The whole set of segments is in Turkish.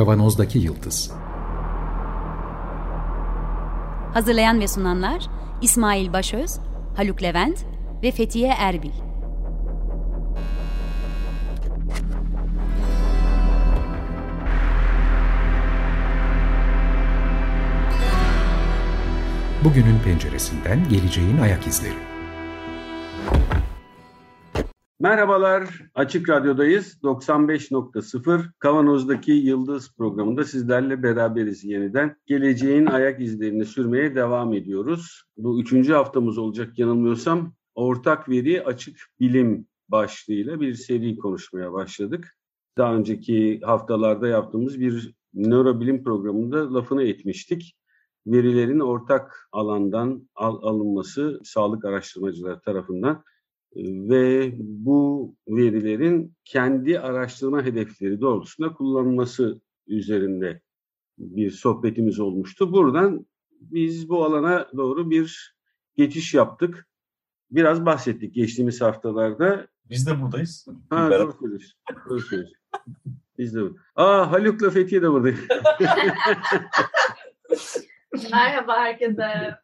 Kavanozdaki Yıldız Hazırlayan ve sunanlar İsmail Başöz, Haluk Levent ve Fethiye Erbil. Bugünün penceresinden geleceğin ayak izleri. Merhabalar, Açık Radyo'dayız. 95.0 Kavanoz'daki Yıldız programında sizlerle beraberiz yeniden. Geleceğin ayak izlerini sürmeye devam ediyoruz. Bu üçüncü haftamız olacak yanılmıyorsam. Ortak veri açık bilim başlığıyla bir seri konuşmaya başladık. Daha önceki haftalarda yaptığımız bir nörobilim programında lafını etmiştik verilerin ortak alandan al, alınması sağlık araştırmacıları tarafından ve bu verilerin kendi araştırma hedefleri doğrultusunda kullanılması üzerinde bir sohbetimiz olmuştu. Buradan biz bu alana doğru bir geçiş yaptık. Biraz bahsettik geçtiğimiz haftalarda. Biz de buradayız. Ha, doğru söylüyorsun. Doğru söylüyorsun. Biz de Aa Haluk'la Fethiye de buradayız. Merhaba herkese.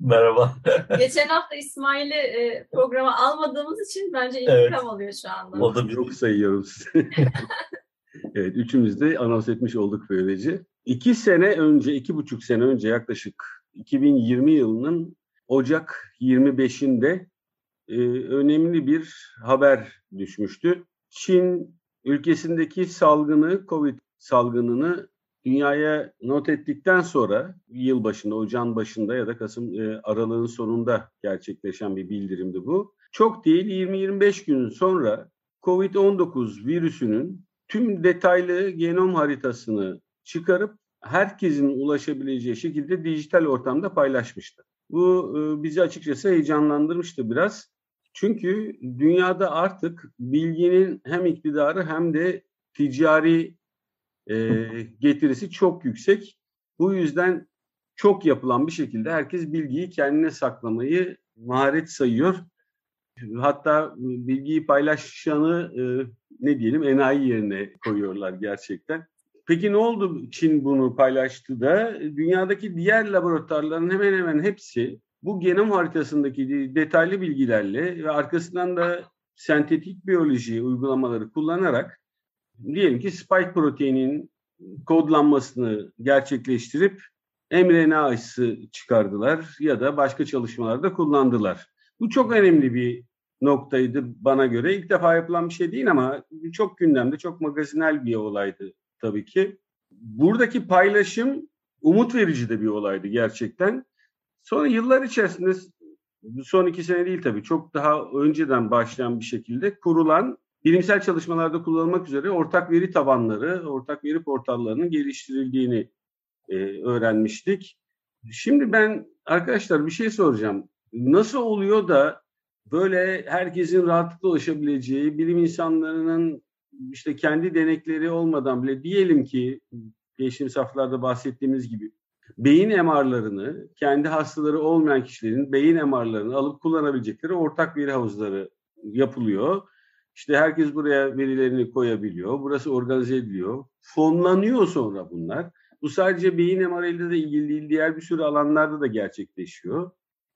Merhaba. Geçen hafta İsmail'i e, programa almadığımız için bence intikam evet. alıyor şu anda. O da bir... Çok sayıyorum evet, üçümüz de anons etmiş olduk böylece. İki sene önce, iki buçuk sene önce yaklaşık 2020 yılının Ocak 25'inde e, önemli bir haber düşmüştü. Çin ülkesindeki salgını, Covid salgınını dünyaya not ettikten sonra yıl başında, ocağın başında ya da Kasım e, aralığın sonunda gerçekleşen bir bildirimdi bu. Çok değil 20-25 gün sonra COVID-19 virüsünün tüm detaylı genom haritasını çıkarıp herkesin ulaşabileceği şekilde dijital ortamda paylaşmıştı. Bu e, bizi açıkçası heyecanlandırmıştı biraz. Çünkü dünyada artık bilginin hem iktidarı hem de ticari e, getirisi çok yüksek. Bu yüzden çok yapılan bir şekilde herkes bilgiyi kendine saklamayı maharet sayıyor. Hatta bilgiyi paylaşanı e, ne diyelim enayi yerine koyuyorlar gerçekten. Peki ne oldu Çin bunu paylaştı da dünyadaki diğer laboratuvarların hemen hemen hepsi bu genom haritasındaki detaylı bilgilerle ve arkasından da sentetik biyoloji uygulamaları kullanarak diyelim ki spike proteinin kodlanmasını gerçekleştirip mRNA aşısı çıkardılar ya da başka çalışmalarda kullandılar. Bu çok önemli bir noktaydı bana göre. İlk defa yapılan bir şey değil ama çok gündemde, çok magazinel bir olaydı tabii ki. Buradaki paylaşım umut verici de bir olaydı gerçekten. Sonra yıllar içerisinde son iki sene değil tabii çok daha önceden başlayan bir şekilde kurulan bilimsel çalışmalarda kullanılmak üzere ortak veri tabanları, ortak veri portallarının geliştirildiğini e, öğrenmiştik. Şimdi ben arkadaşlar bir şey soracağım. Nasıl oluyor da böyle herkesin rahatlıkla ulaşabileceği, bilim insanlarının işte kendi denekleri olmadan bile diyelim ki geçtiğimiz haftalarda bahsettiğimiz gibi beyin MR'larını kendi hastaları olmayan kişilerin beyin MR'larını alıp kullanabilecekleri ortak veri havuzları yapılıyor işte herkes buraya verilerini koyabiliyor. Burası organize ediliyor. Fonlanıyor sonra bunlar. Bu sadece beyin MR'ıyla da ilgili değil, diğer bir sürü alanlarda da gerçekleşiyor.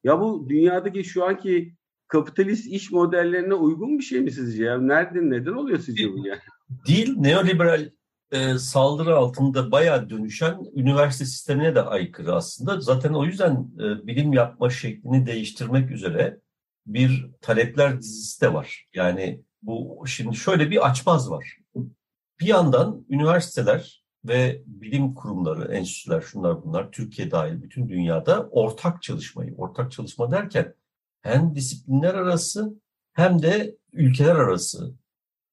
Ya bu dünyadaki şu anki kapitalist iş modellerine uygun bir şey mi sizce ya? Nerede, neden oluyor sizce bu ya? Değil, neoliberal e, saldırı altında bayağı dönüşen üniversite sistemine de aykırı aslında. Zaten o yüzden e, bilim yapma şeklini değiştirmek üzere bir talepler dizisi de var. Yani bu şimdi şöyle bir açmaz var. Bir yandan üniversiteler ve bilim kurumları, enstitüler, şunlar bunlar, Türkiye dahil bütün dünyada ortak çalışmayı, ortak çalışma derken hem disiplinler arası hem de ülkeler arası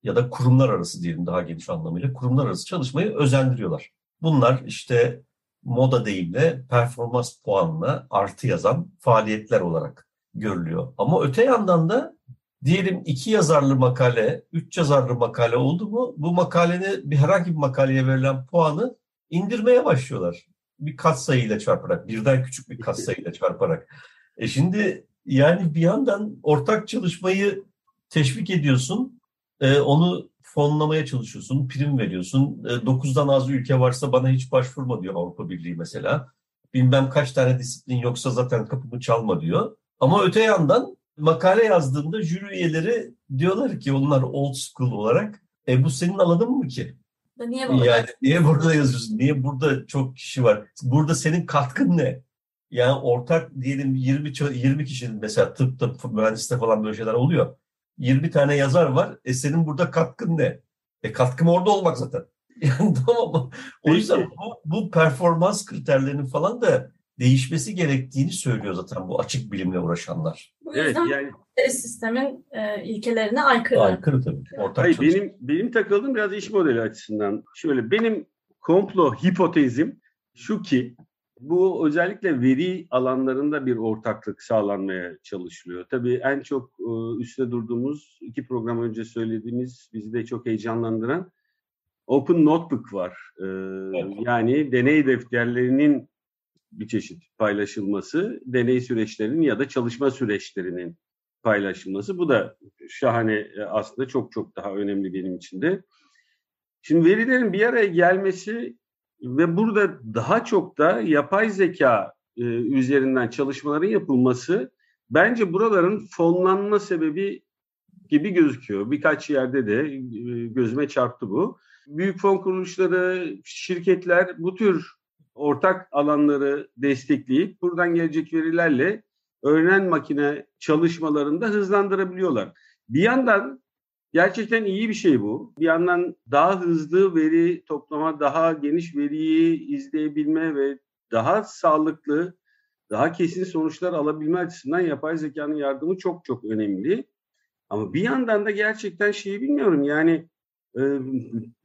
ya da kurumlar arası diyelim daha geniş anlamıyla kurumlar arası çalışmayı özendiriyorlar. Bunlar işte moda deyimle performans puanına artı yazan faaliyetler olarak görülüyor. Ama öte yandan da diyelim iki yazarlı makale, üç yazarlı makale oldu mu bu makalenin bir herhangi bir makaleye verilen puanı indirmeye başlıyorlar. Bir katsayıyla çarparak, birden küçük bir katsayıyla çarparak. E şimdi yani bir yandan ortak çalışmayı teşvik ediyorsun, e, onu fonlamaya çalışıyorsun, prim veriyorsun. 9'dan az ülke varsa bana hiç başvurma diyor Avrupa Birliği mesela. Bilmem kaç tane disiplin yoksa zaten kapımı çalma diyor. Ama öte yandan makale yazdığımda jüri üyeleri diyorlar ki onlar old school olarak e bu senin alanın mı ki? Niye burada? Yani niye burada yazıyorsun? Niye burada çok kişi var? Burada senin katkın ne? Yani ortak diyelim 20 20 kişinin mesela tıp tıp mühendislikte falan böyle şeyler oluyor. 20 tane yazar var. E senin burada katkın ne? E katkım orada olmak zaten. Yani tamam? O yüzden bu, bu performans kriterlerinin falan da değişmesi gerektiğini söylüyor zaten bu açık bilimle uğraşanlar. Bu yüzden evet, yani sistemin e, ilkelerine aykırı. Aykırı tabii. Ortak Hayır, benim benim takıldığım biraz iş modeli açısından. Şöyle benim komplo hipotezim şu ki bu özellikle veri alanlarında bir ortaklık sağlanmaya çalışılıyor. Tabii en çok e, üstte durduğumuz iki program önce söylediğimiz bizi de çok heyecanlandıran Open Notebook var. E, evet. Yani deney defterlerinin bir çeşit paylaşılması, deney süreçlerinin ya da çalışma süreçlerinin paylaşılması. Bu da şahane e, aslında çok çok daha önemli benim için de. Şimdi verilerin bir araya gelmesi ve burada daha çok da yapay zeka e, üzerinden çalışmaların yapılması bence buraların fonlanma sebebi gibi gözüküyor. Birkaç yerde de e, gözüme çarptı bu. Büyük fon kuruluşları, şirketler bu tür ortak alanları destekleyip buradan gelecek verilerle öğrenen makine çalışmalarında hızlandırabiliyorlar. Bir yandan Gerçekten iyi bir şey bu. Bir yandan daha hızlı veri toplama, daha geniş veriyi izleyebilme ve daha sağlıklı, daha kesin sonuçlar alabilme açısından yapay zekanın yardımı çok çok önemli. Ama bir yandan da gerçekten şeyi bilmiyorum yani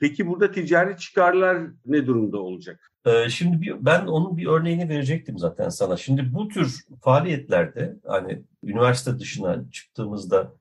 peki burada ticari çıkarlar ne durumda olacak? Şimdi bir, ben onun bir örneğini verecektim zaten sana. Şimdi bu tür faaliyetlerde hani üniversite dışına çıktığımızda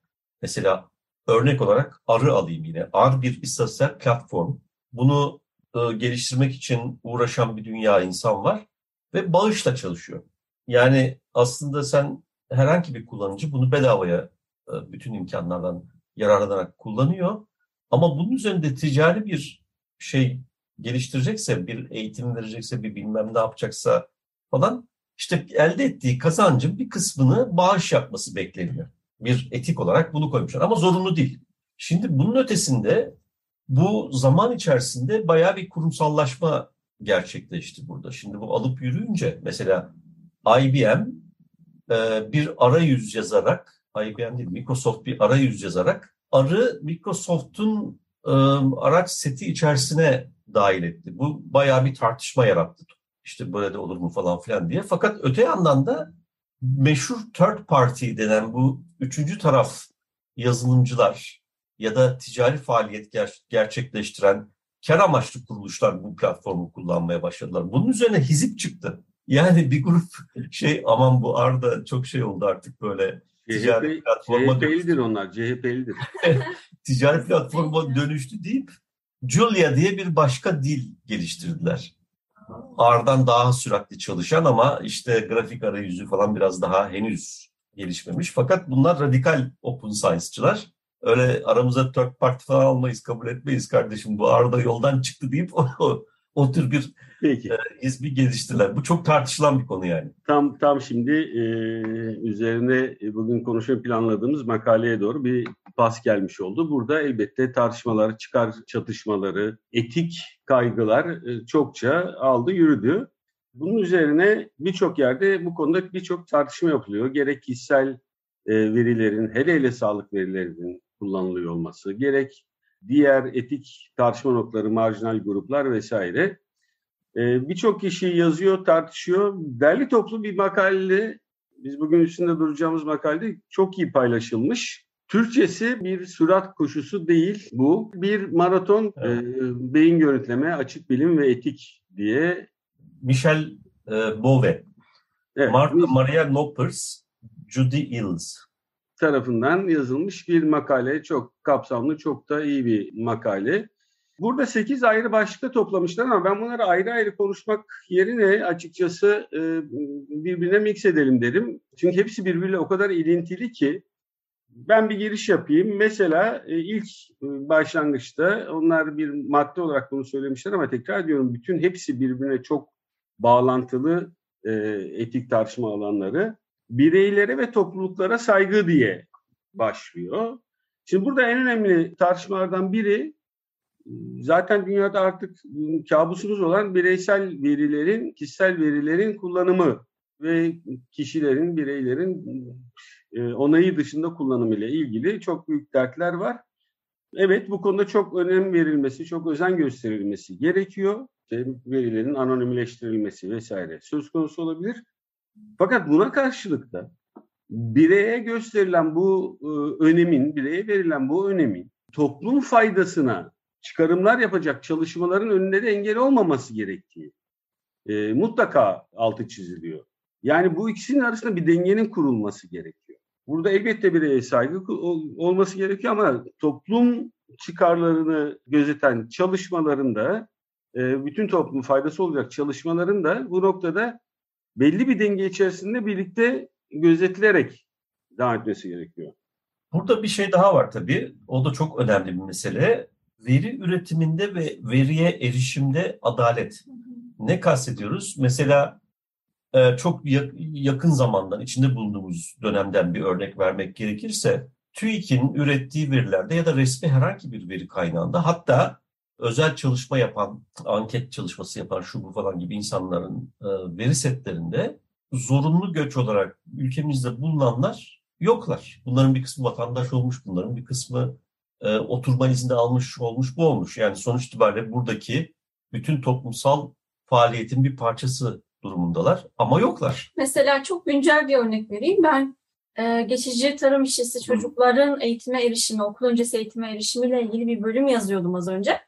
mesela Örnek olarak arı alayım yine. Ar bir istatistiksel platform. Bunu geliştirmek için uğraşan bir dünya insan var ve bağışla çalışıyor. Yani aslında sen herhangi bir kullanıcı bunu bedavaya bütün imkanlardan yararlanarak kullanıyor. Ama bunun üzerinde ticari bir şey geliştirecekse, bir eğitim verecekse, bir bilmem ne yapacaksa falan işte elde ettiği kazancın bir kısmını bağış yapması bekleniyor bir etik olarak bunu koymuşlar. Ama zorunlu değil. Şimdi bunun ötesinde bu zaman içerisinde bayağı bir kurumsallaşma gerçekleşti burada. Şimdi bu alıp yürüyünce mesela IBM e, bir arayüz yazarak, IBM değil Microsoft bir arayüz yazarak arı Microsoft'un e, araç seti içerisine dahil etti. Bu bayağı bir tartışma yarattı. İşte böyle de olur mu falan filan diye. Fakat öte yandan da meşhur third party denen bu üçüncü taraf yazılımcılar ya da ticari faaliyet ger- gerçekleştiren kar amaçlı kuruluşlar bu platformu kullanmaya başladılar. Bunun üzerine hizip çıktı. Yani bir grup şey aman bu Arda çok şey oldu artık böyle ticari CHP, platforma CHP'lidir onlar, CHP'lidir. ticari platforma dönüştü deyip Julia diye bir başka dil geliştirdiler. R'dan daha süratli çalışan ama işte grafik arayüzü falan biraz daha henüz gelişmemiş. Fakat bunlar radikal open science'çılar. Öyle aramıza third party falan almayız, kabul etmeyiz kardeşim. Bu Arda yoldan çıktı deyip o, o tür bir Peki. E, ismi geliştirdiler. Bu çok tartışılan bir konu yani. Tam tam şimdi e, üzerine bugün konuşmayı planladığımız makaleye doğru bir pas gelmiş oldu. Burada elbette tartışmalar, çıkar çatışmaları, etik kaygılar e, çokça aldı yürüdü. Bunun üzerine birçok yerde bu konuda birçok tartışma yapılıyor. Gerek kişisel e, verilerin, hele hele sağlık verilerinin kullanılıyor olması, gerek diğer etik tartışma noktaları, marjinal gruplar vesaire. E, birçok kişi yazıyor, tartışıyor. Derli toplu bir makale, biz bugün üstünde duracağımız makalede çok iyi paylaşılmış. Türkçesi bir sürat koşusu değil bu. Bir maraton evet. e, beyin görüntüleme, açık bilim ve etik diye. Michel e, Bove, evet. Mark Maria Noppers, Judy Ills tarafından yazılmış bir makale. Çok kapsamlı, çok da iyi bir makale. Burada 8 ayrı başlıkta toplamışlar ama ben bunları ayrı ayrı konuşmak yerine açıkçası e, birbirine mix edelim derim. Çünkü hepsi birbiriyle o kadar ilintili ki ben bir giriş yapayım. Mesela e, ilk e, başlangıçta onlar bir madde olarak bunu söylemişler ama tekrar diyorum bütün hepsi birbirine çok bağlantılı etik tartışma alanları. Bireylere ve topluluklara saygı diye başlıyor. Şimdi burada en önemli tartışmalardan biri zaten dünyada artık kabusumuz olan bireysel verilerin, kişisel verilerin kullanımı ve kişilerin, bireylerin e, onayı dışında kullanımı ile ilgili çok büyük dertler var. Evet bu konuda çok önem verilmesi, çok özen gösterilmesi gerekiyor. İşte verilerin anonimleştirilmesi vesaire söz konusu olabilir. Fakat buna karşılık da bireye gösterilen bu e, önemin, bireye verilen bu önemin toplum faydasına çıkarımlar yapacak çalışmaların de engel olmaması gerektiği e, mutlaka altı çiziliyor. Yani bu ikisinin arasında bir dengenin kurulması gerekiyor. Burada elbette bireye saygı olması gerekiyor ama toplum çıkarlarını gözeten çalışmalarında, e, bütün toplum faydası olacak çalışmaların da bu noktada belli bir denge içerisinde birlikte gözetilerek devam etmesi gerekiyor. Burada bir şey daha var tabii. O da çok önemli bir mesele. Veri üretiminde ve veriye erişimde adalet. Ne kastediyoruz? Mesela e, çok yakın zamandan, içinde bulunduğumuz dönemden bir örnek vermek gerekirse, TÜİK'in ürettiği verilerde ya da resmi herhangi bir veri kaynağında hatta özel çalışma yapan, anket çalışması yapan şu bu falan gibi insanların e, veri setlerinde zorunlu göç olarak ülkemizde bulunanlar yoklar. Bunların bir kısmı vatandaş olmuş, bunların bir kısmı e, oturma izni almış olmuş, bu olmuş. Yani sonuç itibariyle buradaki bütün toplumsal faaliyetin bir parçası durumundalar ama yoklar. Mesela çok güncel bir örnek vereyim. Ben e, geçici tarım işçisi çocukların eğitime erişimi, okul öncesi eğitime erişimiyle ilgili bir bölüm yazıyordum az önce.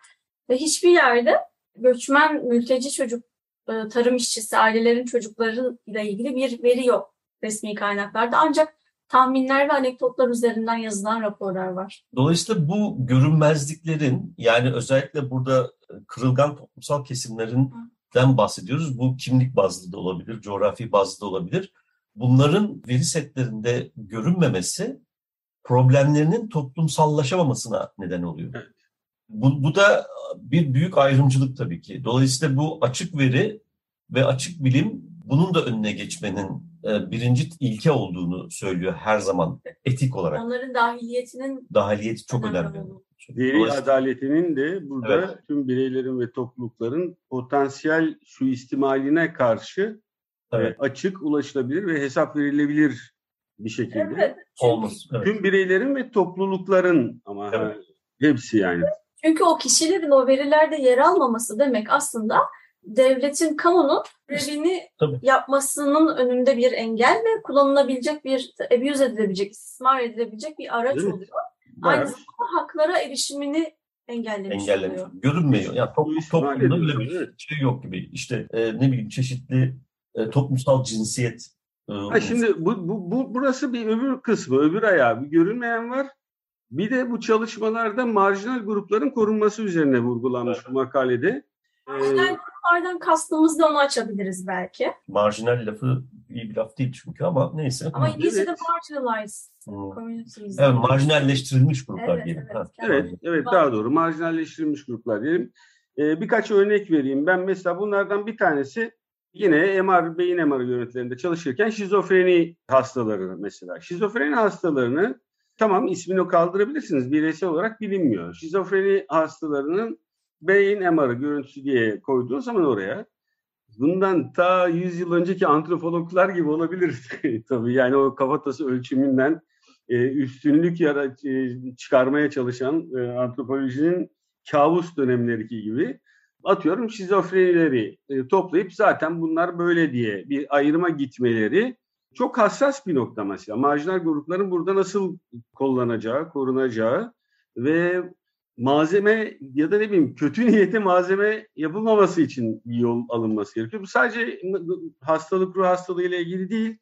Ve hiçbir yerde göçmen, mülteci çocuk, e, tarım işçisi, ailelerin çocuklarıyla ilgili bir veri yok resmi kaynaklarda. Ancak tahminler ve anekdotlar üzerinden yazılan raporlar var. Dolayısıyla bu görünmezliklerin yani özellikle burada kırılgan toplumsal kesimlerin den bahsediyoruz. Bu kimlik bazlı da olabilir, coğrafi bazlı da olabilir. Bunların veri setlerinde görünmemesi problemlerinin toplumsallaşamamasına neden oluyor. Evet. Bu, bu da bir büyük ayrımcılık tabii ki. Dolayısıyla bu açık veri ve açık bilim bunun da önüne geçmenin e, birinci ilke olduğunu söylüyor her zaman etik olarak. Onların dahiliyetinin dahiliyeti çok önemli. önemli. Veri adaletinin de burada evet. tüm bireylerin ve toplulukların potansiyel suistimaline karşı e, evet. açık, ulaşılabilir ve hesap verilebilir bir şekilde. Evet. Olmaz. Evet. Tüm bireylerin ve toplulukların ama evet. hepsi yani. Çünkü o kişilerin o verilerde yer almaması demek aslında devletin, kamunun görevini yapmasının önünde bir engel ve kullanılabilecek bir, abuse edilebilecek, istismar edilebilecek bir araç evet. oluyor. Aynı zamanda haklara erişimini engellemiş, engellemiş. oluyor. Görünmüyor. Yani top, toplumda öyle bir şey yok gibi. İşte e, ne bileyim çeşitli e, toplumsal cinsiyet. E, ha, şimdi bu, bu, bu burası bir öbür kısmı, öbür ayağı. Bir görünmeyen var. Bir de bu çalışmalarda marjinal grupların korunması üzerine vurgulanmış evet. bu makalede. Marjinal ee, gruplardan kastımız da onu açabiliriz belki. Marjinal lafı iyi bir laf değil çünkü ama neyse. Ama İngilizce'de evet. marginalized communities. Evet, marjinalleştirilmiş gruplar evet, diyelim. Evet, evet, evet daha doğru. Marjinalleştirilmiş gruplar diyelim. Ee, birkaç örnek vereyim. Ben mesela bunlardan bir tanesi yine MR, beyin MR yönetlerinde çalışırken şizofreni hastaları mesela. Şizofreni hastalarını tamam ismini kaldırabilirsiniz. Bireysel olarak bilinmiyor. Şizofreni hastalarının beyin MR'ı görüntüsü diye koyduğun zaman oraya bundan ta 100 yıl önceki antropologlar gibi olabilir tabii. Yani o kafatası ölçümünden e, üstünlük yara, e, çıkarmaya çalışan e, antropolojinin kabus dönemleriki gibi atıyorum şizofrenileri e, toplayıp zaten bunlar böyle diye bir ayrıma gitmeleri çok hassas bir nokta mesela. Marjinal grupların burada nasıl kullanacağı, korunacağı ve malzeme ya da ne bileyim kötü niyete malzeme yapılmaması için bir yol alınması gerekiyor. Bu sadece hastalık ruh hastalığı ile ilgili değil.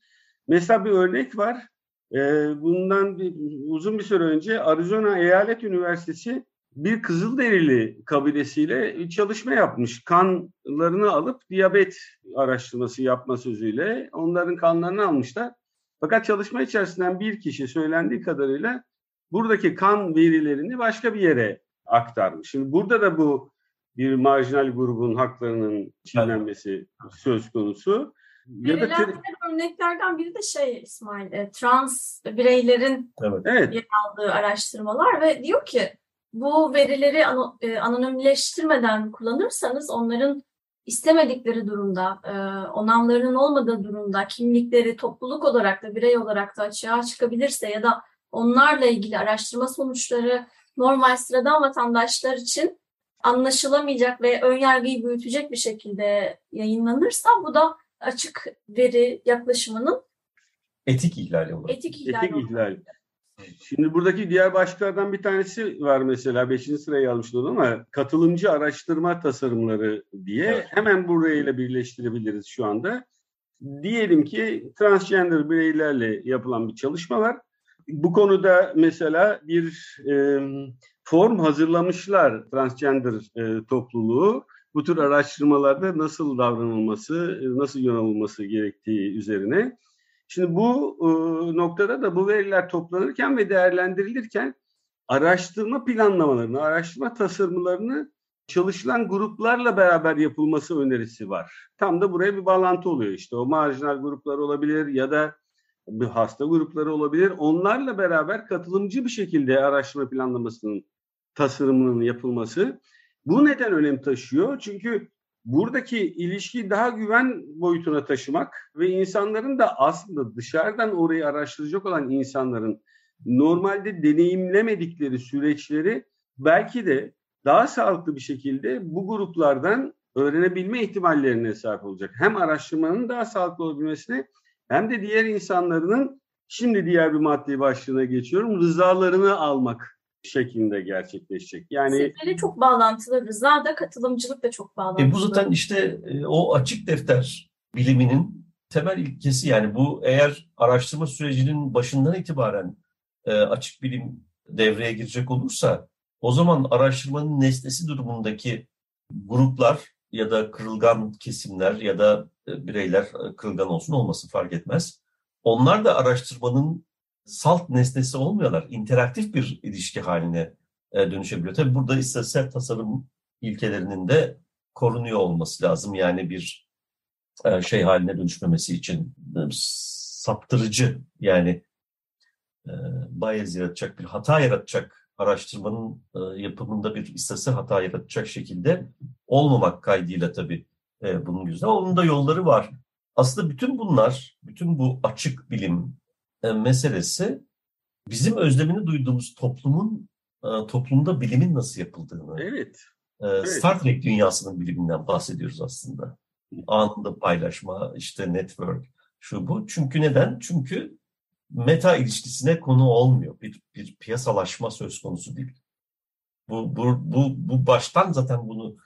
Mesela bir örnek var. Ee, bundan bir, uzun bir süre önce Arizona Eyalet Üniversitesi bir Kızılderili kabilesiyle çalışma yapmış. Kanlarını alıp diyabet araştırması yapma sözüyle onların kanlarını almışlar. Fakat çalışma içerisinden bir kişi söylendiği kadarıyla buradaki kan verilerini başka bir yere aktarmış. Şimdi burada da bu bir marjinal grubun haklarının çiğnenmesi söz konusu. Ya da örneklerden biri de şey İsmail, e, trans bireylerin evet. yer aldığı araştırmalar ve diyor ki bu verileri e, anonimleştirmeden kullanırsanız onların istemedikleri durumda, e, onamlarının olmadığı durumda kimlikleri topluluk olarak da birey olarak da açığa çıkabilirse ya da onlarla ilgili araştırma sonuçları normal sıradan vatandaşlar için anlaşılamayacak ve önyargıyı büyütecek bir şekilde yayınlanırsa bu da açık veri yaklaşımının etik ihlali olur. Etik ihlali. Etik ihlali. Şimdi buradaki diğer başlıklardan bir tanesi var mesela 5. sıraya almışlar ama katılımcı araştırma tasarımları diye evet. hemen burayla birleştirebiliriz şu anda. Diyelim ki transgender bireylerle yapılan bir çalışma var. Bu konuda mesela bir e, form hazırlamışlar transgender e, topluluğu. Bu tür araştırmalarda nasıl davranılması, nasıl yönelilmesi gerektiği üzerine. Şimdi bu e, noktada da bu veriler toplanırken ve değerlendirilirken araştırma planlamalarını, araştırma tasarımlarını çalışılan gruplarla beraber yapılması önerisi var. Tam da buraya bir bağlantı oluyor işte. O marjinal gruplar olabilir ya da bir hasta grupları olabilir. Onlarla beraber katılımcı bir şekilde araştırma planlamasının tasarımının yapılması. Bu neden önem taşıyor? Çünkü buradaki ilişkiyi daha güven boyutuna taşımak ve insanların da aslında dışarıdan orayı araştıracak olan insanların normalde deneyimlemedikleri süreçleri belki de daha sağlıklı bir şekilde bu gruplardan öğrenebilme ihtimallerine sahip olacak. Hem araştırmanın daha sağlıklı olabilmesine hem de diğer insanların şimdi diğer bir maddi başlığına geçiyorum rızalarını almak şeklinde gerçekleşecek. Yani Sektörle çok bağlantılı. Rıza da katılımcılık da çok bağlantılı. E bu zaten işte e, o açık defter biliminin temel ilkesi yani bu eğer araştırma sürecinin başından itibaren e, açık bilim devreye girecek olursa o zaman araştırmanın nesnesi durumundaki gruplar ya da kırılgan kesimler ya da e, bireyler e, kırılgan olsun olmasın fark etmez. Onlar da araştırmanın salt nesnesi olmuyorlar. İnteraktif bir ilişki haline e, dönüşebiliyor. Tabii burada istatistiksel tasarım ilkelerinin de korunuyor olması lazım. Yani bir şey haline dönüşmemesi için saptırıcı yani bias yaratacak bir hata yaratacak araştırmanın e, yapımında bir istatistik hata yaratacak şekilde olmamak kaydıyla tabii e, bunun güzel. Onun da yolları var. Aslında bütün bunlar, bütün bu açık bilim, e, meselesi bizim özlemini duyduğumuz toplumun e, toplumda bilimin nasıl yapıldığını. Evet. E, evet. Star Trek dünyasının biliminden bahsediyoruz aslında. Anında paylaşma, işte network, şu bu. Çünkü neden? Çünkü meta ilişkisine konu olmuyor. Bir, bir piyasalaşma söz konusu değil. Bu, bu, bu, bu baştan zaten bunu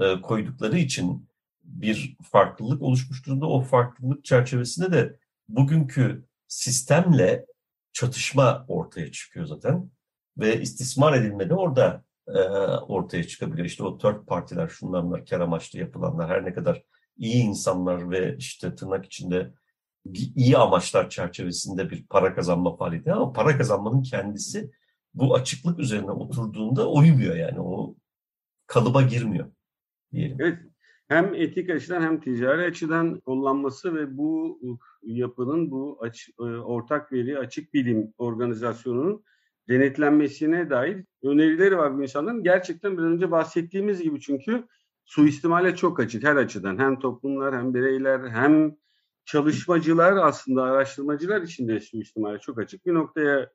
e, koydukları için bir farklılık oluşmuş durumda. O farklılık çerçevesinde de bugünkü sistemle çatışma ortaya çıkıyor zaten. Ve istismar edilme de orada e, ortaya çıkabiliyor. İşte o third partiler, şunlar bunlar, kar amaçlı yapılanlar, her ne kadar iyi insanlar ve işte tırnak içinde iyi amaçlar çerçevesinde bir para kazanma faaliyeti ama para kazanmanın kendisi bu açıklık üzerine oturduğunda uymuyor yani o kalıba girmiyor diyelim. Evet hem etik açıdan hem ticari açıdan kullanması ve bu yapının bu aç, e, ortak veri açık bilim organizasyonunun denetlenmesine dair önerileri var bu insanların. Gerçekten biraz önce bahsettiğimiz gibi çünkü suistimale çok açık her açıdan. Hem toplumlar hem bireyler hem çalışmacılar aslında araştırmacılar için de suistimale çok açık bir noktaya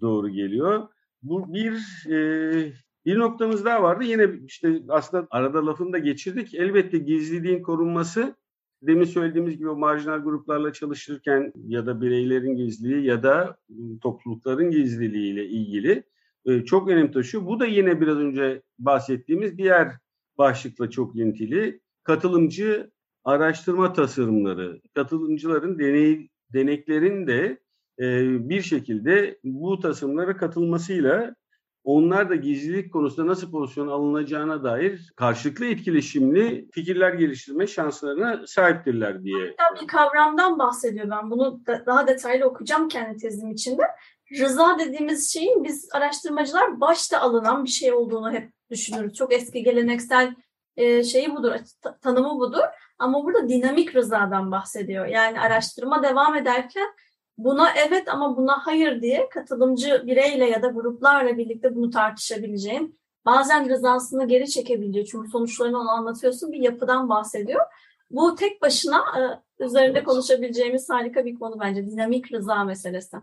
doğru geliyor. Bu bir e, bir noktamız daha vardı. Yine işte aslında arada lafını da geçirdik. Elbette gizliliğin korunması demin söylediğimiz gibi o marjinal gruplarla çalışırken ya da bireylerin gizliliği ya da toplulukların gizliliği ile ilgili e, çok önem taşıyor. Bu da yine biraz önce bahsettiğimiz diğer başlıkla çok ilintili. Katılımcı araştırma tasarımları, katılımcıların deney, deneklerin de e, bir şekilde bu tasarımlara katılmasıyla onlar da gizlilik konusunda nasıl pozisyon alınacağına dair karşılıklı etkileşimli fikirler geliştirme şanslarına sahiptirler diye. Hatta bir kavramdan bahsediyor ben. Bunu da, daha detaylı okuyacağım kendi tezim içinde. Rıza dediğimiz şeyin biz araştırmacılar başta alınan bir şey olduğunu hep düşünürüz. Çok eski geleneksel e, şeyi budur, tanımı budur. Ama burada dinamik rızadan bahsediyor. Yani araştırma devam ederken buna evet ama buna hayır diye katılımcı bireyle ya da gruplarla birlikte bunu tartışabileceğim. Bazen rızasını geri çekebiliyor. Çünkü sonuçlarını onu anlatıyorsun. Bir yapıdan bahsediyor. Bu tek başına e, üzerinde evet. konuşabileceğimiz harika bir konu bence. Dinamik rıza meselesi.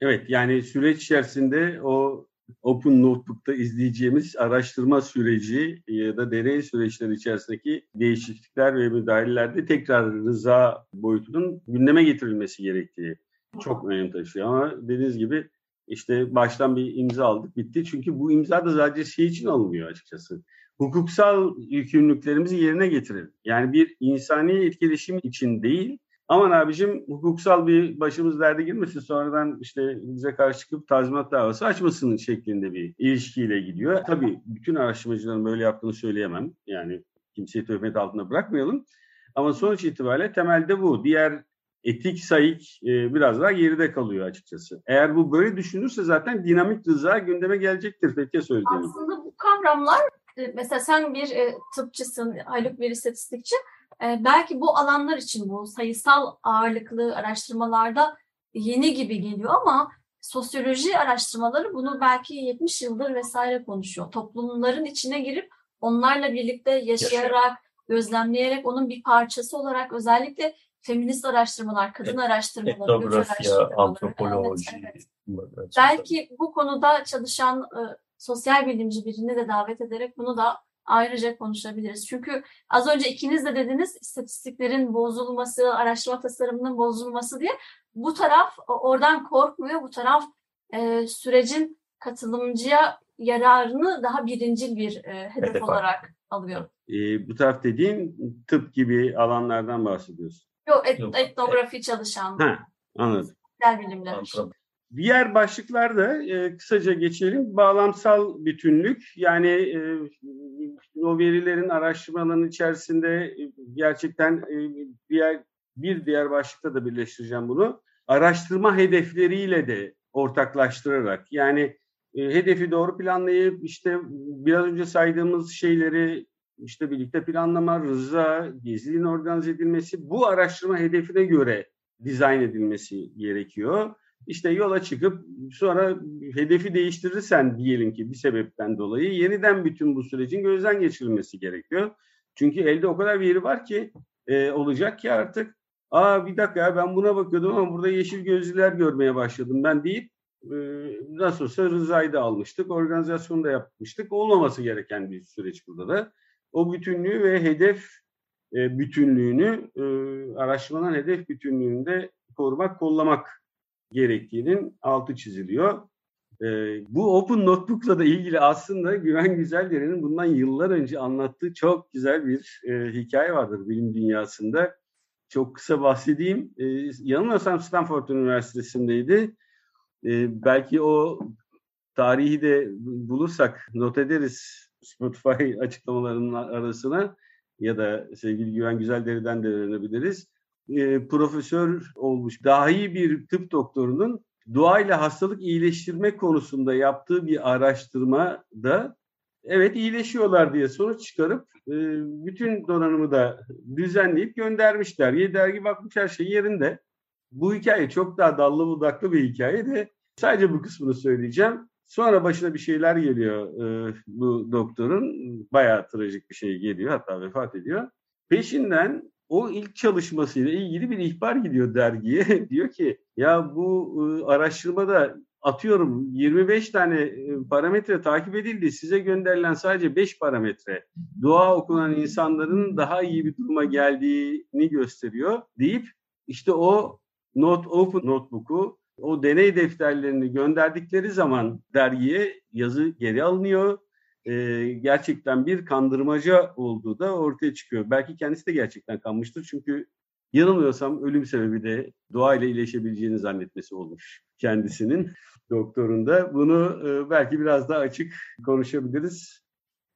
Evet yani süreç içerisinde o Open Notebook'ta izleyeceğimiz araştırma süreci ya da deney süreçleri içerisindeki değişiklikler ve müdahalelerde tekrar rıza boyutunun gündeme getirilmesi gerektiği çok önem taşıyor. Ama dediğiniz gibi işte baştan bir imza aldık bitti. Çünkü bu imza da sadece şey için alınmıyor açıkçası. Hukuksal yükümlülüklerimizi yerine getirelim. Yani bir insani etkileşim için değil, aman abicim hukuksal bir başımız derde girmesin sonradan işte bize karşı çıkıp tazminat davası açmasının şeklinde bir ilişkiyle gidiyor. Tabii bütün araştırmacıların böyle yaptığını söyleyemem. Yani kimseyi töhmet altında bırakmayalım. Ama sonuç itibariyle temelde bu. Diğer etik sayık e, biraz daha geride kalıyor açıkçası. Eğer bu böyle düşünürse zaten dinamik rıza gündeme gelecektir Fethiye söylediğim. Aslında bu kavramlar mesela sen bir e, tıpçısın, Haluk bir istatistikçi. E, belki bu alanlar için bu sayısal ağırlıklı araştırmalarda yeni gibi geliyor ama sosyoloji araştırmaları bunu belki 70 yıldır vesaire konuşuyor. Toplumların içine girip onlarla birlikte yaşayarak, gözlemleyerek onun bir parçası olarak özellikle feminist araştırmalar, kadın araştırmalar, etnografya, antropoloji. Evet, evet. Belki bu konuda çalışan e, sosyal bilimci birini de davet ederek bunu da ayrıca konuşabiliriz. Çünkü az önce ikiniz de dediniz istatistiklerin bozulması, araştırma tasarımının bozulması diye. Bu taraf oradan korkmuyor. Bu taraf e, sürecin katılımcıya yararını daha birincil bir e, hedef, hedef olarak alıyor. E, bu taraf dediğin tıp gibi alanlardan bahsediyorsun. Yok, et, Yok. etnografi çalışan. Ha, anladım. Sosyal bilimler. Diğer başlıklarda e, kısaca geçelim. Bağlamsal bütünlük yani e, o verilerin araştırmalarının içerisinde e, gerçekten e, diğer bir diğer başlıkta da birleştireceğim bunu. Araştırma hedefleriyle de ortaklaştırarak yani e, hedefi doğru planlayıp işte biraz önce saydığımız şeyleri işte birlikte planlama, rıza, gizliliğin organize edilmesi bu araştırma hedefine göre dizayn edilmesi gerekiyor. İşte yola çıkıp sonra hedefi değiştirirsen diyelim ki bir sebepten dolayı yeniden bütün bu sürecin gözden geçirilmesi gerekiyor. Çünkü elde o kadar veri var ki e, olacak ki artık aa bir dakika ya ben buna bakıyordum ama burada yeşil gözlüler görmeye başladım ben deyip e, nasıl olsa rızayı da almıştık, organizasyonu da yapmıştık. Olmaması gereken bir süreç burada da o bütünlüğü ve hedef e, bütünlüğünü e, araştırmanın hedef bütünlüğünde korumak, kollamak gerektiğinin altı çiziliyor. E, bu Open Notebook'la da ilgili aslında Güven Güzeldere'nin bundan yıllar önce anlattığı çok güzel bir e, hikaye vardır bilim dünyasında. Çok kısa bahsedeyim. E, yanılmıyorsam Stanford Üniversitesi'ndeydi. E, belki o tarihi de bulursak not ederiz Spotify açıklamalarının arasına ya da sevgili Güven Güzelderi'den de öğrenebiliriz. E, profesör olmuş dahi bir tıp doktorunun doğayla hastalık iyileştirme konusunda yaptığı bir araştırmada evet iyileşiyorlar diye sonuç çıkarıp e, bütün donanımı da düzenleyip göndermişler. Ye dergi bakmış her şey yerinde. Bu hikaye çok daha dallı budaklı bir hikaye de sadece bu kısmını söyleyeceğim. Sonra başına bir şeyler geliyor e, bu doktorun. Bayağı trajik bir şey geliyor. Hatta vefat ediyor. Peşinden o ilk çalışmasıyla ilgili bir ihbar gidiyor dergiye. diyor ki ya bu e, araştırmada atıyorum 25 tane e, parametre takip edildi. Size gönderilen sadece 5 parametre dua okunan insanların daha iyi bir duruma geldiğini gösteriyor deyip işte o Not Open Notebook'u o deney defterlerini gönderdikleri zaman dergiye yazı geri alınıyor. E, gerçekten bir kandırmaca olduğu da ortaya çıkıyor. Belki kendisi de gerçekten kanmıştır çünkü Yanılmıyorsam ölüm sebebi de doğayla iyileşebileceğini zannetmesi olmuş kendisinin doktorunda. Bunu e, belki biraz daha açık konuşabiliriz.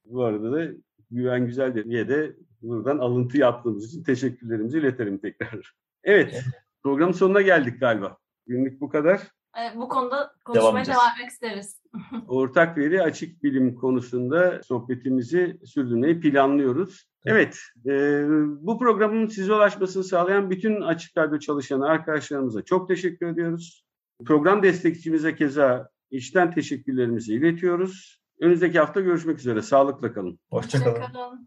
Bu arada da Güven Güzel diye de buradan alıntı yaptığımız için teşekkürlerimizi iletelim tekrar. Evet, programın sonuna geldik galiba. Günlük bu kadar. E, bu konuda konuşmaya edeceğiz. devam etmek isteriz. Ortak veri açık bilim konusunda sohbetimizi sürdürmeyi planlıyoruz. Evet, e, bu programın size ulaşmasını sağlayan bütün Açık Radyo çalışan arkadaşlarımıza çok teşekkür ediyoruz. Program destekçimize keza içten teşekkürlerimizi iletiyoruz. Önümüzdeki hafta görüşmek üzere. Sağlıkla kalın. Hoşçakalın. Hoşçakalın.